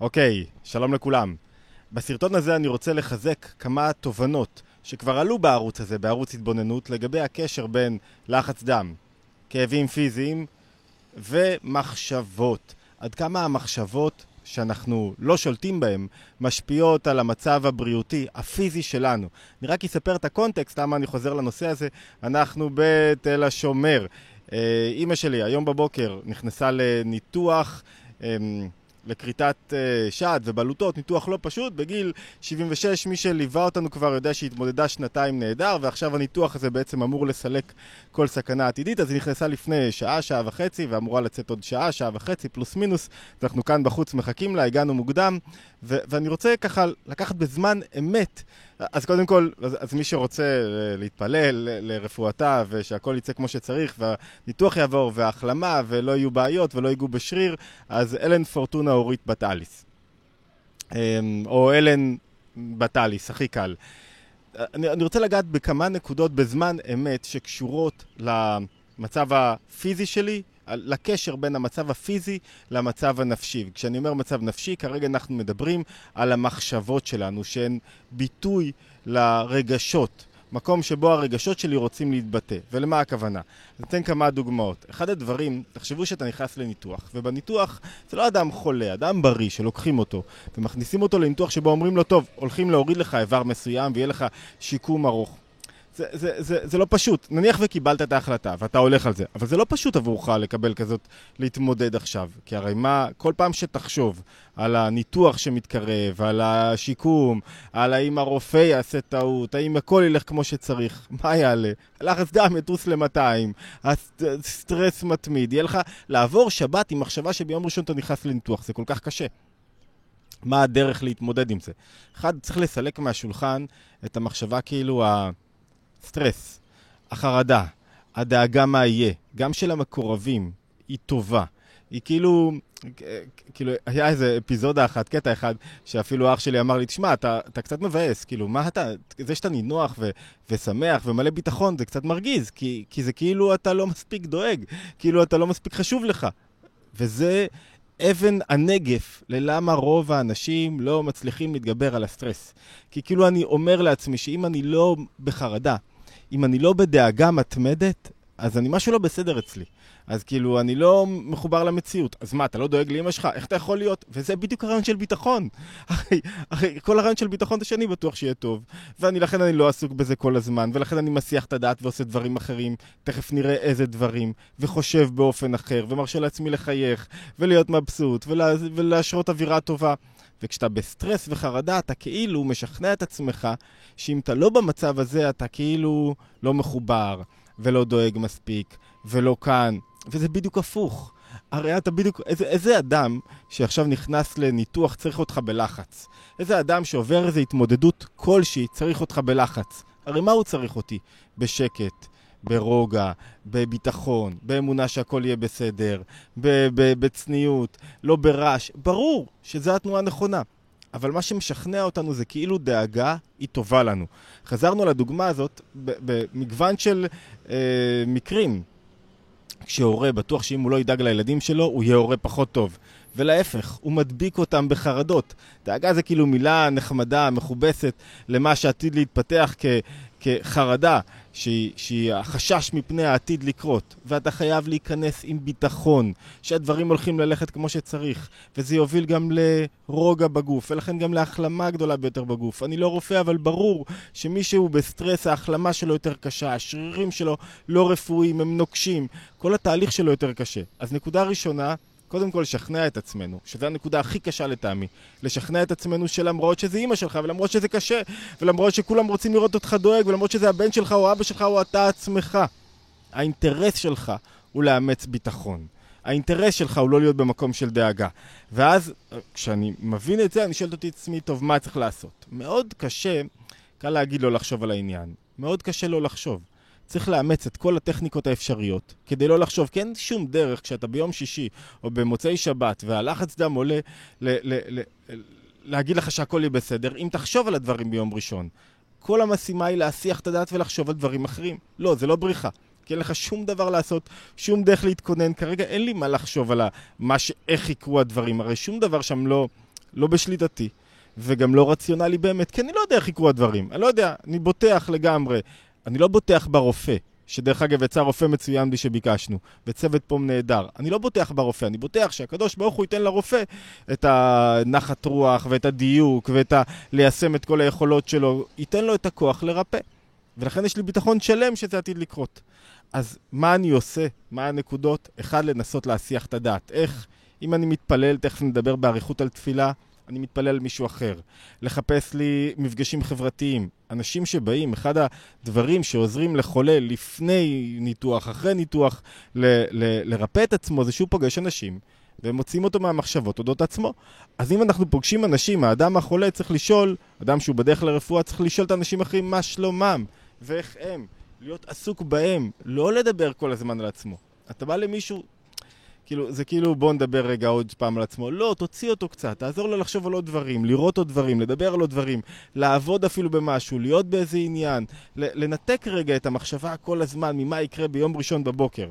אוקיי, שלום לכולם. בסרטון הזה אני רוצה לחזק כמה תובנות שכבר עלו בערוץ הזה, בערוץ התבוננות, לגבי הקשר בין לחץ דם, כאבים פיזיים ומחשבות. עד כמה המחשבות שאנחנו לא שולטים בהן משפיעות על המצב הבריאותי, הפיזי שלנו. אני רק אספר את הקונטקסט, למה אני חוזר לנושא הזה. אנחנו בתל השומר. אה, אימא שלי היום בבוקר נכנסה לניתוח אמ, לכריתת uh, שד ובלוטות, ניתוח לא פשוט, בגיל 76 מי שליווה אותנו כבר יודע שהיא התמודדה שנתיים נהדר ועכשיו הניתוח הזה בעצם אמור לסלק כל סכנה עתידית, אז היא נכנסה לפני שעה, שעה וחצי ואמורה לצאת עוד שעה, שעה וחצי פלוס מינוס, ואנחנו כאן בחוץ מחכים לה, הגענו מוקדם. ו- ואני רוצה ככה לקחת בזמן אמת אז קודם כל, אז, אז מי שרוצה להתפלל לרפואתה ושהכול יצא כמו שצריך והניתוח יעבור וההחלמה ולא יהיו בעיות ולא ייגעו בשריר, אז אלן פורטונה אורית בת אליס. אמ, או אלן בת אליס, הכי קל. אני, אני רוצה לגעת בכמה נקודות בזמן אמת שקשורות למצב הפיזי שלי לקשר בין המצב הפיזי למצב הנפשי. וכשאני אומר מצב נפשי, כרגע אנחנו מדברים על המחשבות שלנו, שהן ביטוי לרגשות. מקום שבו הרגשות שלי רוצים להתבטא. ולמה הכוונה? אני אתן כמה דוגמאות. אחד הדברים, תחשבו שאתה נכנס לניתוח, ובניתוח זה לא אדם חולה, אדם בריא שלוקחים אותו, ומכניסים אותו לניתוח שבו אומרים לו, טוב, הולכים להוריד לך איבר מסוים ויהיה לך שיקום ארוך. זה, זה, זה, זה לא פשוט. נניח וקיבלת את ההחלטה ואתה הולך על זה, אבל זה לא פשוט עבורך לקבל כזאת, להתמודד עכשיו. כי הרי מה, כל פעם שתחשוב על הניתוח שמתקרב, על השיקום, על האם הרופא יעשה טעות, האם הכל ילך כמו שצריך, מה יעלה? הלחץ דם יטוס ל-200, הסטרס מתמיד, יהיה לך לעבור שבת עם מחשבה שביום ראשון אתה נכנס לניתוח, זה כל כך קשה. מה הדרך להתמודד עם זה? אחד, צריך לסלק מהשולחן את המחשבה כאילו ה... סטרס, החרדה, הדאגה מה יהיה, גם של המקורבים, היא טובה. היא כאילו, כאילו, היה איזה אפיזודה אחת, קטע אחד, שאפילו אח שלי אמר לי, תשמע, אתה, אתה קצת מבאס, כאילו, מה אתה, זה שאתה נינוח ו, ושמח ומלא ביטחון, זה קצת מרגיז, כי, כי זה כאילו אתה לא מספיק דואג, כאילו אתה לא מספיק חשוב לך. וזה אבן הנגף ללמה רוב האנשים לא מצליחים להתגבר על הסטרס. כי כאילו אני אומר לעצמי שאם אני לא בחרדה, אם אני לא בדאגה מתמדת, אז אני משהו לא בסדר אצלי. אז כאילו, אני לא מחובר למציאות. אז מה, אתה לא דואג לאמא שלך? איך אתה יכול להיות? וזה בדיוק הרעיון של ביטחון. הרי, הרי כל הרעיון של ביטחון זה שאני בטוח שיהיה טוב. ואני, לכן אני לא עסוק בזה כל הזמן, ולכן אני מסיח את הדעת ועושה דברים אחרים. תכף נראה איזה דברים. וחושב באופן אחר, ומרשה לעצמי לחייך, ולהיות מבסוט, ולה, ולהשרות אווירה טובה. וכשאתה בסטרס וחרדה, אתה כאילו משכנע את עצמך שאם אתה לא במצב הזה, אתה כאילו לא מחובר, ולא דואג מספיק, ולא כאן. וזה בדיוק הפוך. הרי אתה בדיוק, איזה, איזה אדם שעכשיו נכנס לניתוח צריך אותך בלחץ? איזה אדם שעובר איזו התמודדות כלשהי צריך אותך בלחץ? הרי מה הוא צריך אותי? בשקט, ברוגע, בביטחון, באמונה שהכל יהיה בסדר, בצניעות, לא ברעש. ברור שזו התנועה הנכונה. אבל מה שמשכנע אותנו זה כאילו דאגה היא טובה לנו. חזרנו לדוגמה הזאת במגוון של אה, מקרים. כשהורה בטוח שאם הוא לא ידאג לילדים שלו, הוא יהיה הורה פחות טוב. ולהפך, הוא מדביק אותם בחרדות. דאגה זה כאילו מילה נחמדה, מכובסת, למה שעתיד להתפתח כ, כחרדה, שהיא, החשש מפני העתיד לקרות. ואתה חייב להיכנס עם ביטחון, שהדברים הולכים ללכת כמו שצריך, וזה יוביל גם לרוגע בגוף, ולכן גם להחלמה גדולה ביותר בגוף. אני לא רופא, אבל ברור שמי שהוא בסטרס, ההחלמה שלו יותר קשה, השרירים שלו לא רפואיים, הם נוקשים, כל התהליך שלו יותר קשה. אז נקודה ראשונה, קודם כל לשכנע את עצמנו, שזו הנקודה הכי קשה לטעמי, לשכנע את עצמנו שלמרות שזה אימא שלך, ולמרות שזה קשה, ולמרות שכולם רוצים לראות אותך דואג, ולמרות שזה הבן שלך או אבא שלך או אתה עצמך, האינטרס שלך הוא לאמץ ביטחון. האינטרס שלך הוא לא להיות במקום של דאגה. ואז, כשאני מבין את זה, אני שואל אותי עצמי, טוב, מה צריך לעשות? מאוד קשה, קל להגיד לא לחשוב על העניין. מאוד קשה לא לחשוב. צריך לאמץ את כל הטכניקות האפשריות כדי לא לחשוב, כי אין שום דרך כשאתה ביום שישי או במוצאי שבת והלחץ דם עולה ל- ל- ל- להגיד לך שהכל יהיה בסדר, אם תחשוב על הדברים ביום ראשון. כל המשימה היא להסיח את הדעת ולחשוב על דברים אחרים. לא, זה לא בריחה. כי אין לך שום דבר לעשות, שום דרך להתכונן. כרגע אין לי מה לחשוב על מה ש... איך יקרו הדברים. הרי שום דבר שם לא... לא בשליטתי, וגם לא רציונלי באמת, כי אני לא יודע איך יקרו הדברים. אני לא יודע, אני בוטח לגמרי. אני לא בוטח ברופא, שדרך אגב יצא רופא מצוין בי שביקשנו, וצוות פה נהדר. אני לא בוטח ברופא, אני בוטח שהקדוש ברוך הוא ייתן לרופא את הנחת רוח ואת הדיוק ואת ה... ליישם את כל היכולות שלו, ייתן לו את הכוח לרפא. ולכן יש לי ביטחון שלם שזה עתיד לקרות. אז מה אני עושה? מה הנקודות? אחד, לנסות להסיח את הדעת. איך, אם אני מתפלל, תכף נדבר באריכות על תפילה, אני מתפלל על מישהו אחר. לחפש לי מפגשים חברתיים. אנשים שבאים, אחד הדברים שעוזרים לחולה לפני ניתוח, אחרי ניתוח, ל- ל- לרפא את עצמו, זה שהוא פוגש אנשים. והם מוצאים אותו מהמחשבות אודות עצמו. אז אם אנחנו פוגשים אנשים, האדם החולה צריך לשאול, אדם שהוא בדרך לרפואה צריך לשאול את האנשים אחרים מה שלומם ואיך הם. להיות עסוק בהם, לא לדבר כל הזמן על עצמו. אתה בא למישהו, כאילו, זה כאילו בוא נדבר רגע עוד פעם על עצמו. לא, תוציא אותו קצת, תעזור לו לחשוב על עוד דברים, לראות עוד דברים, לדבר על עוד דברים, לעבוד אפילו במשהו, להיות באיזה עניין, לנתק רגע את המחשבה כל הזמן ממה יקרה ביום ראשון בבוקר.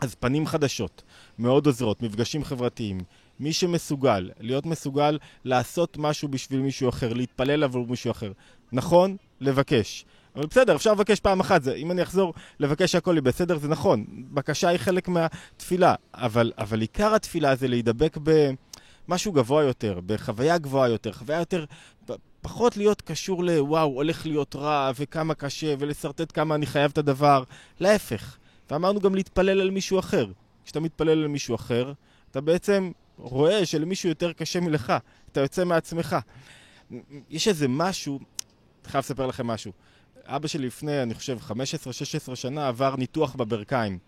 אז פנים חדשות, מאוד עוזרות, מפגשים חברתיים. מי שמסוגל, להיות מסוגל לעשות משהו בשביל מישהו אחר, להתפלל עבור מישהו אחר. נכון? לבקש. אבל בסדר, אפשר לבקש פעם אחת, זה, אם אני אחזור לבקש שהכל יהיה בסדר, זה נכון. בקשה היא חלק מהתפילה, אבל, אבל עיקר התפילה זה להידבק במשהו גבוה יותר, בחוויה גבוהה יותר, חוויה יותר, פחות להיות קשור לוואו, הולך להיות רע, וכמה קשה, ולשרטט כמה אני חייב את הדבר. להפך. ואמרנו גם להתפלל על מישהו אחר. כשאתה מתפלל על מישהו אחר, אתה בעצם רואה שלמישהו יותר קשה מלך, אתה יוצא מעצמך. יש איזה משהו, חייב לספר לכם משהו. אבא שלי לפני, אני חושב, 15-16 שנה עבר ניתוח בברכיים.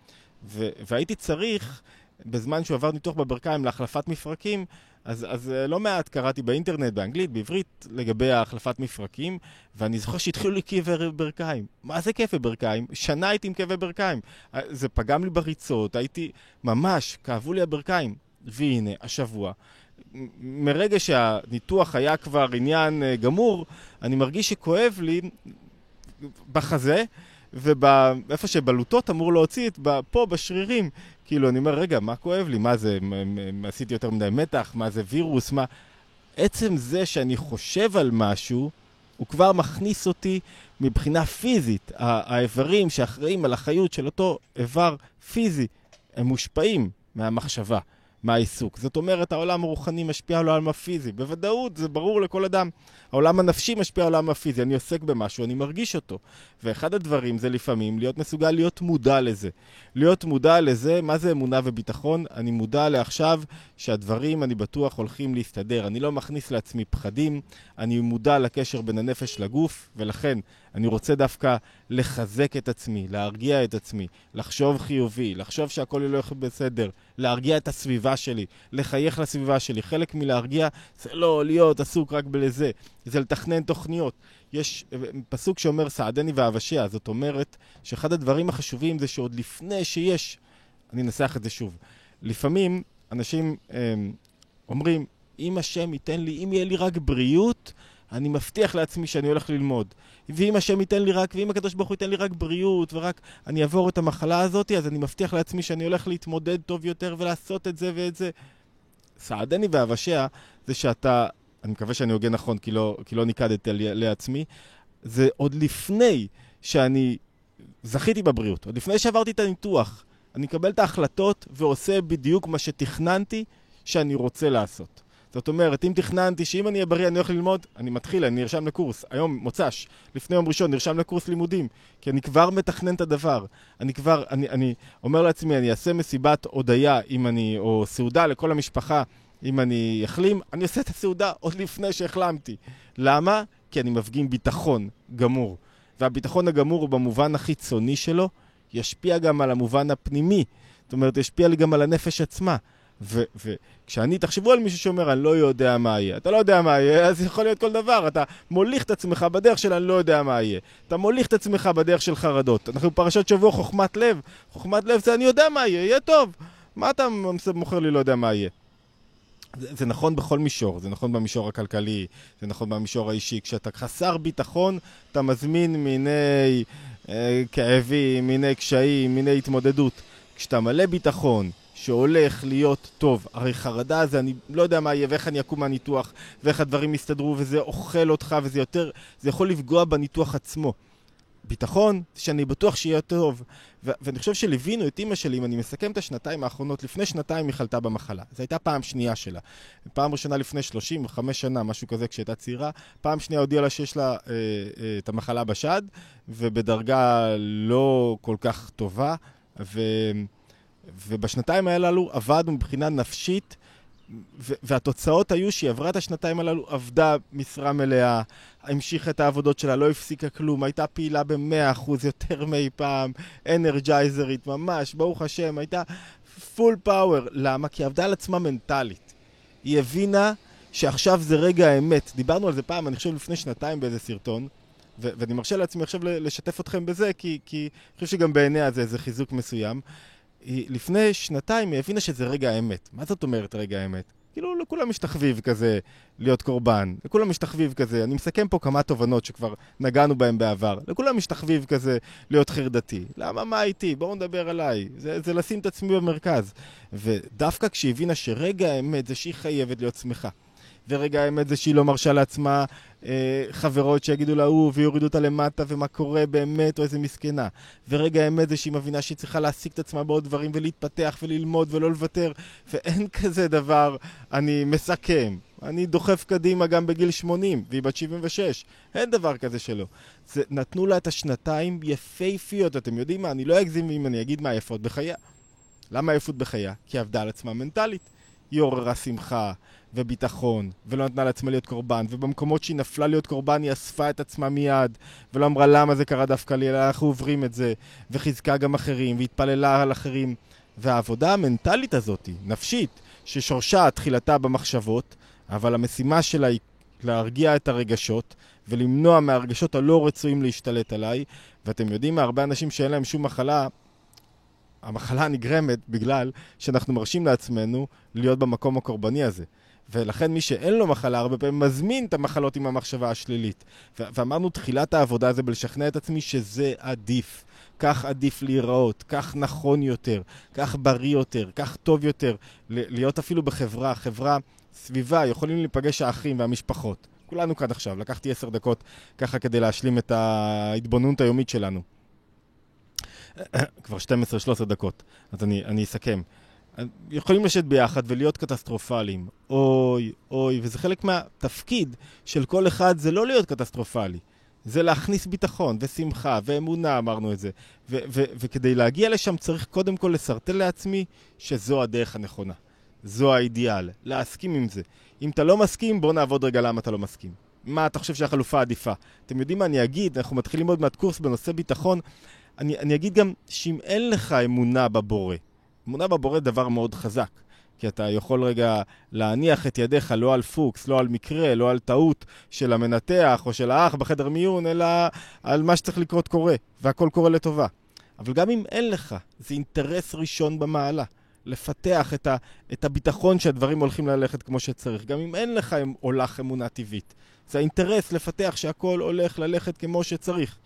ו- והייתי צריך, בזמן שהוא עבר ניתוח בברכיים להחלפת מפרקים, אז, אז אה, לא מעט קראתי באינטרנט, באנגלית, בעברית, לגבי החלפת מפרקים, ואני זוכר שהתחילו לי כאבי ברכיים. מה זה כאבי ברכיים? שנה הייתי עם כאבי ברכיים. אה, זה פגם לי בריצות, הייתי... ממש, כאבו לי הברכיים. והנה, השבוע, מרגע שהניתוח היה כבר עניין אה, גמור, אני מרגיש שכואב לי בחזה, ואיפה שבלוטות אמור להוציא את פה בשרירים. כאילו, אני אומר, רגע, מה כואב לי? מה זה, עשיתי יותר מדי מתח? מה זה וירוס? מה... עצם זה שאני חושב על משהו, הוא כבר מכניס אותי מבחינה פיזית. האיברים שאחראים על החיות של אותו איבר פיזי, הם מושפעים מהמחשבה. מהעיסוק. זאת אומרת, העולם הרוחני משפיע על העולם הפיזי. בוודאות, זה ברור לכל אדם. העולם הנפשי משפיע על העולם הפיזי. אני עוסק במשהו, אני מרגיש אותו. ואחד הדברים זה לפעמים להיות מסוגל להיות מודע לזה. להיות מודע לזה, מה זה אמונה וביטחון? אני מודע לעכשיו שהדברים, אני בטוח, הולכים להסתדר. אני לא מכניס לעצמי פחדים, אני מודע לקשר בין הנפש לגוף, ולכן אני רוצה דווקא לחזק את עצמי, להרגיע את עצמי, לחשוב חיובי, לחשוב שהכל הולך בסדר, להרגיע את הסביבה שלי, לחייך לסביבה שלי. חלק מלהרגיע זה לא להיות עסוק רק בלזה, זה לתכנן תוכניות. יש פסוק שאומר סעדני ואבשע, זאת אומרת שאחד הדברים החשובים זה שעוד לפני שיש, אני אנסח את זה שוב, לפעמים אנשים אה, אומרים, אם השם ייתן לי, אם יהיה לי רק בריאות, אני מבטיח לעצמי שאני הולך ללמוד. ואם השם ייתן לי רק, ואם הקדוש ברוך הוא ייתן לי רק בריאות, ורק אני אעבור את המחלה הזאת, אז אני מבטיח לעצמי שאני הולך להתמודד טוב יותר ולעשות את זה ואת זה. סעדני ואבשע זה שאתה, אני מקווה שאני הוגן נכון כי לא, כי לא ניקדתי לעצמי, זה עוד לפני שאני זכיתי בבריאות, עוד לפני שעברתי את הניתוח, אני מקבל את ההחלטות ועושה בדיוק מה שתכננתי שאני רוצה לעשות. זאת אומרת, אם תכננתי שאם אני אהיה בריא אני הולך ללמוד, אני מתחיל, אני נרשם לקורס. היום, מוצ"ש, לפני יום ראשון, נרשם לקורס לימודים. כי אני כבר מתכנן את הדבר. אני כבר, אני, אני אומר לעצמי, אני אעשה מסיבת הודיה אם אני, או סעודה לכל המשפחה אם אני אחלים, אני אעשה את הסעודה עוד לפני שהחלמתי. למה? כי אני מפגין ביטחון גמור. והביטחון הגמור במובן החיצוני שלו, ישפיע גם על המובן הפנימי. זאת אומרת, ישפיע לי גם על הנפש עצמה. וכשאני, תחשבו על מישהו שאומר, אני לא יודע מה יהיה. אתה לא יודע מה יהיה, אז יכול להיות כל דבר. אתה מוליך את עצמך בדרך של אני לא יודע מה יהיה. אתה מוליך את עצמך בדרך של חרדות. אנחנו בפרשת שבוע חוכמת לב. חוכמת לב זה אני יודע מה יהיה, יהיה טוב. מה אתה מוכר לי לא יודע מה יהיה? זה, זה נכון בכל מישור, זה נכון במישור הכלכלי, זה נכון במישור האישי. כשאתה חסר ביטחון, אתה מזמין מיני אה, כאבים, מיני קשיים, מיני התמודדות. כשאתה מלא ביטחון, שהולך להיות טוב. הרי חרדה זה, אני לא יודע מה יהיה ואיך אני אקום מהניתוח ואיך הדברים יסתדרו וזה אוכל אותך וזה יותר, זה יכול לפגוע בניתוח עצמו. ביטחון, שאני בטוח שיהיה טוב. ו- ואני חושב שליווינו את אימא שלי, אם אני מסכם את השנתיים האחרונות, לפני שנתיים היא חלתה במחלה. זו הייתה פעם שנייה שלה. פעם ראשונה לפני 35 שנה, משהו כזה, כשהייתה צעירה. פעם שנייה הודיעה לה שיש לה אה, אה, את המחלה בשד, ובדרגה לא כל כך טובה. ו... ובשנתיים הללו עבדנו מבחינה נפשית, והתוצאות היו שהיא עברה את השנתיים הללו, עבדה משרה מלאה, המשיכה את העבודות שלה, לא הפסיקה כלום, הייתה פעילה במאה אחוז יותר מאי פעם, אנרג'ייזרית ממש, ברוך השם, הייתה פול פאוור. למה? כי עבדה על עצמה מנטלית. היא הבינה שעכשיו זה רגע האמת. דיברנו על זה פעם, אני חושב לפני שנתיים באיזה סרטון, ו- ואני מרשה לעצמי עכשיו לשתף אתכם בזה, כי אני חושב שגם בעיניה זה איזה חיזוק מסוים. היא, לפני שנתיים היא הבינה שזה רגע האמת. מה זאת אומרת רגע האמת? כאילו לכולם יש תחביב כזה להיות קורבן, לכולם יש תחביב כזה, אני מסכם פה כמה תובנות שכבר נגענו בהן בעבר, לכולם יש תחביב כזה להיות חרדתי. למה, מה איתי? בואו נדבר עליי. זה, זה לשים את עצמי במרכז. ודווקא כשהיא הבינה שרגע האמת זה שהיא חייבת להיות שמחה. ורגע האמת זה שהיא לא מרשה לעצמה אה, חברות שיגידו לה הוא ויורידו אותה למטה ומה קורה באמת או איזה מסכנה. ורגע האמת זה שהיא מבינה שהיא צריכה להעסיק את עצמה בעוד דברים ולהתפתח וללמוד ולא לוותר ואין כזה דבר, אני מסכם. אני דוחף קדימה גם בגיל 80 והיא בת 76, אין דבר כזה שלא. זה, נתנו לה את השנתיים יפייפיות, אתם יודעים מה? אני לא אגזים אם אני אגיד מה יפות בחייה. למה יפות בחייה? כי עבדה על עצמה מנטלית. היא עוררה שמחה וביטחון, ולא נתנה לעצמה להיות קורבן, ובמקומות שהיא נפלה להיות קורבן היא אספה את עצמה מיד, ולא אמרה למה זה קרה דווקא לי, אלא אנחנו עוברים את זה, וחיזקה גם אחרים, והתפללה על אחרים. והעבודה המנטלית הזאת, נפשית, ששורשה תחילתה במחשבות, אבל המשימה שלה היא להרגיע את הרגשות, ולמנוע מהרגשות הלא רצויים להשתלט עליי, ואתם יודעים מה, הרבה אנשים שאין להם שום מחלה, המחלה נגרמת בגלל שאנחנו מרשים לעצמנו להיות במקום הקורבני הזה. ולכן מי שאין לו מחלה הרבה פעמים מזמין את המחלות עם המחשבה השלילית. ואמרנו תחילת העבודה זה בלשכנע את עצמי שזה עדיף. כך עדיף להיראות, כך נכון יותר, כך בריא יותר, כך טוב יותר, להיות אפילו בחברה, חברה, סביבה, יכולים להיפגש האחים והמשפחות. כולנו כאן עכשיו, לקחתי עשר דקות ככה כדי להשלים את ההתבוננות היומית שלנו. כבר 12-13 דקות, אז אני, אני אסכם. יכולים לשבת ביחד ולהיות קטסטרופליים. אוי, אוי, וזה חלק מהתפקיד של כל אחד, זה לא להיות קטסטרופלי. זה להכניס ביטחון ושמחה ואמונה, אמרנו את זה. ו- ו- וכדי להגיע לשם צריך קודם כל לסרטל לעצמי שזו הדרך הנכונה. זו האידיאל. להסכים עם זה. אם אתה לא מסכים, בוא נעבוד רגע למה אתה לא מסכים. מה אתה חושב שהחלופה עדיפה? אתם יודעים מה אני אגיד? אנחנו מתחילים ללמוד מהקורס בנושא ביטחון. אני, אני אגיד גם שאם אין לך אמונה בבורא, אמונה בבורא דבר מאוד חזק. כי אתה יכול רגע להניח את ידיך לא על פוקס, לא על מקרה, לא על טעות של המנתח או של האח בחדר מיון, אלא על מה שצריך לקרות קורה, והכל קורה לטובה. אבל גם אם אין לך, זה אינטרס ראשון במעלה. לפתח את, ה, את הביטחון שהדברים הולכים ללכת כמו שצריך. גם אם אין לך הולך אמונה טבעית. זה האינטרס לפתח שהכל הולך ללכת כמו שצריך.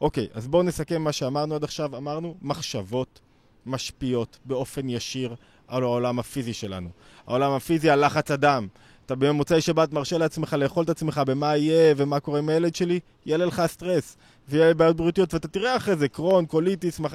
אוקיי, אז בואו נסכם מה שאמרנו עד עכשיו. אמרנו, מחשבות משפיעות באופן ישיר על העולם הפיזי שלנו. העולם הפיזי, הלחץ הדם. אתה במוצאי שבת מרשה לעצמך לאכול את עצמך במה יהיה ומה קורה עם הילד שלי, יעלה לך סטרס ויהיה בעיות בריאותיות ואתה תראה אחרי זה קרוהן, קוליטיס, מח...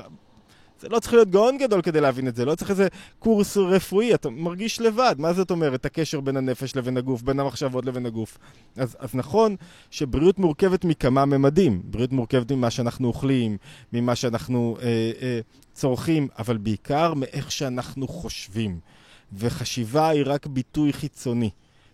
לא צריך להיות גאון גדול כדי להבין את זה, לא צריך איזה קורס רפואי, אתה מרגיש לבד. מה זאת אומרת, הקשר בין הנפש לבין הגוף, בין המחשבות לבין הגוף? אז, אז נכון שבריאות מורכבת מכמה ממדים. בריאות מורכבת ממה שאנחנו אוכלים, ממה שאנחנו אה, אה, צורכים, אבל בעיקר מאיך שאנחנו חושבים. וחשיבה היא רק ביטוי חיצוני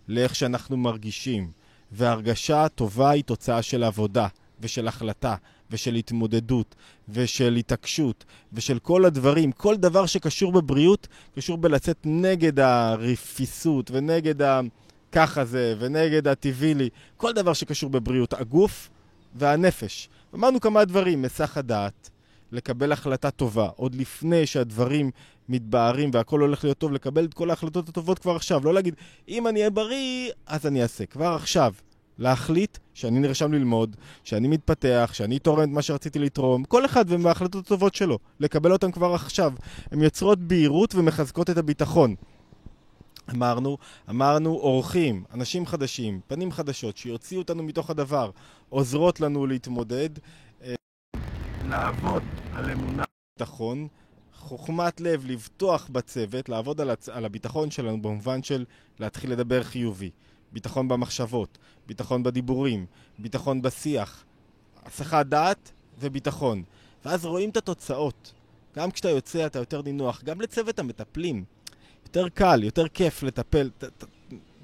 לאיך שאנחנו מרגישים. והרגשה טובה היא תוצאה של עבודה ושל החלטה ושל התמודדות ושל התעקשות ושל כל הדברים, כל דבר שקשור בבריאות קשור בלצאת נגד הרפיסות ונגד הככה זה ונגד הטבעי לי, כל דבר שקשור בבריאות, הגוף והנפש. אמרנו כמה דברים, מסך הדעת, לקבל החלטה טובה, עוד לפני שהדברים מתבהרים והכל הולך להיות טוב, לקבל את כל ההחלטות הטובות כבר עכשיו, לא להגיד, אם אני אהיה בריא, אז אני אעשה, כבר עכשיו. להחליט שאני נרשם ללמוד, שאני מתפתח, שאני תורם את מה שרציתי לתרום, כל אחד ומההחלטות הטובות שלו, לקבל אותן כבר עכשיו. הן יוצרות בהירות ומחזקות את הביטחון. אמרנו, אמרנו אורחים, אנשים חדשים, פנים חדשות, שיוציאו אותנו מתוך הדבר, עוזרות לנו להתמודד, אה, לעבוד על אמונה, ביטחון, חוכמת לב, לבטוח בצוות, לעבוד על, הצ... על הביטחון שלנו במובן של להתחיל לדבר חיובי. ביטחון במחשבות, ביטחון בדיבורים, ביטחון בשיח, הסחת דעת וביטחון. ואז רואים את התוצאות. גם כשאתה יוצא אתה יותר נינוח, גם לצוות המטפלים. יותר קל, יותר כיף לטפל ת, ת,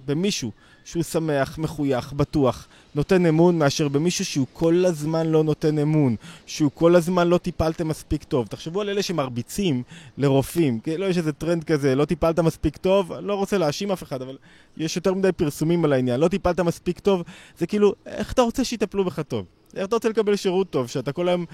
במישהו שהוא שמח, מחוייך, בטוח, נותן אמון, מאשר במישהו שהוא כל הזמן לא נותן אמון, שהוא כל הזמן לא טיפלתם מספיק טוב. תחשבו על אלה שמרביצים לרופאים, כי לא יש איזה טרנד כזה, לא טיפלת מספיק טוב, לא רוצה להאשים אף אחד, אבל יש יותר מדי פרסומים על העניין, לא טיפלת מספיק טוב, זה כאילו, איך אתה רוצה שיטפלו בך טוב? איך אתה רוצה לקבל שירות טוב, שאתה כל היום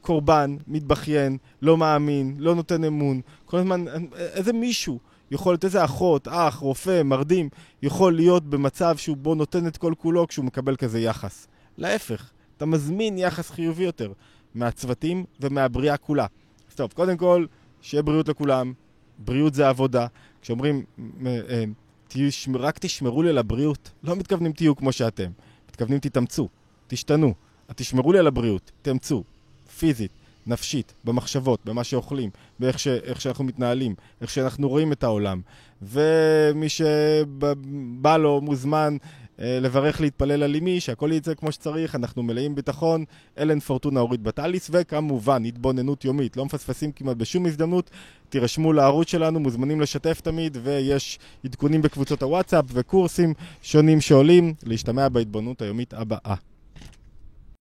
קורבן, מתבכיין, לא מאמין, לא נותן אמון, כל הזמן, איזה מישהו יכול להיות איזה אחות, אח, רופא, מרדים, יכול להיות במצב שהוא בו נותן את כל כולו כשהוא מקבל כזה יחס. להפך, אתה מזמין יחס חיובי יותר מהצוותים ומהבריאה כולה. אז טוב, קודם כל, שיהיה בריאות לכולם, בריאות זה עבודה. כשאומרים, אה, רק תשמרו לי על הבריאות, לא מתכוונים תהיו כמו שאתם, מתכוונים תתאמצו, תשתנו, תשמרו לי על הבריאות, תאמצו, פיזית, נפשית, במחשבות, במה שאוכלים, באיך ש, שאנחנו מתנהלים, איך שאנחנו רואים את העולם. ומי שבא לו מוזמן אה, לברך להתפלל על אמי, שהכל יצא כמו שצריך, אנחנו מלאים ביטחון. אלן פורטונה אורית בטליס, וכמובן, התבוננות יומית. לא מפספסים כמעט בשום הזדמנות. תירשמו לערוץ שלנו, מוזמנים לשתף תמיד, ויש עדכונים בקבוצות הוואטסאפ וקורסים שונים שעולים. להשתמע בהתבוננות היומית הבאה.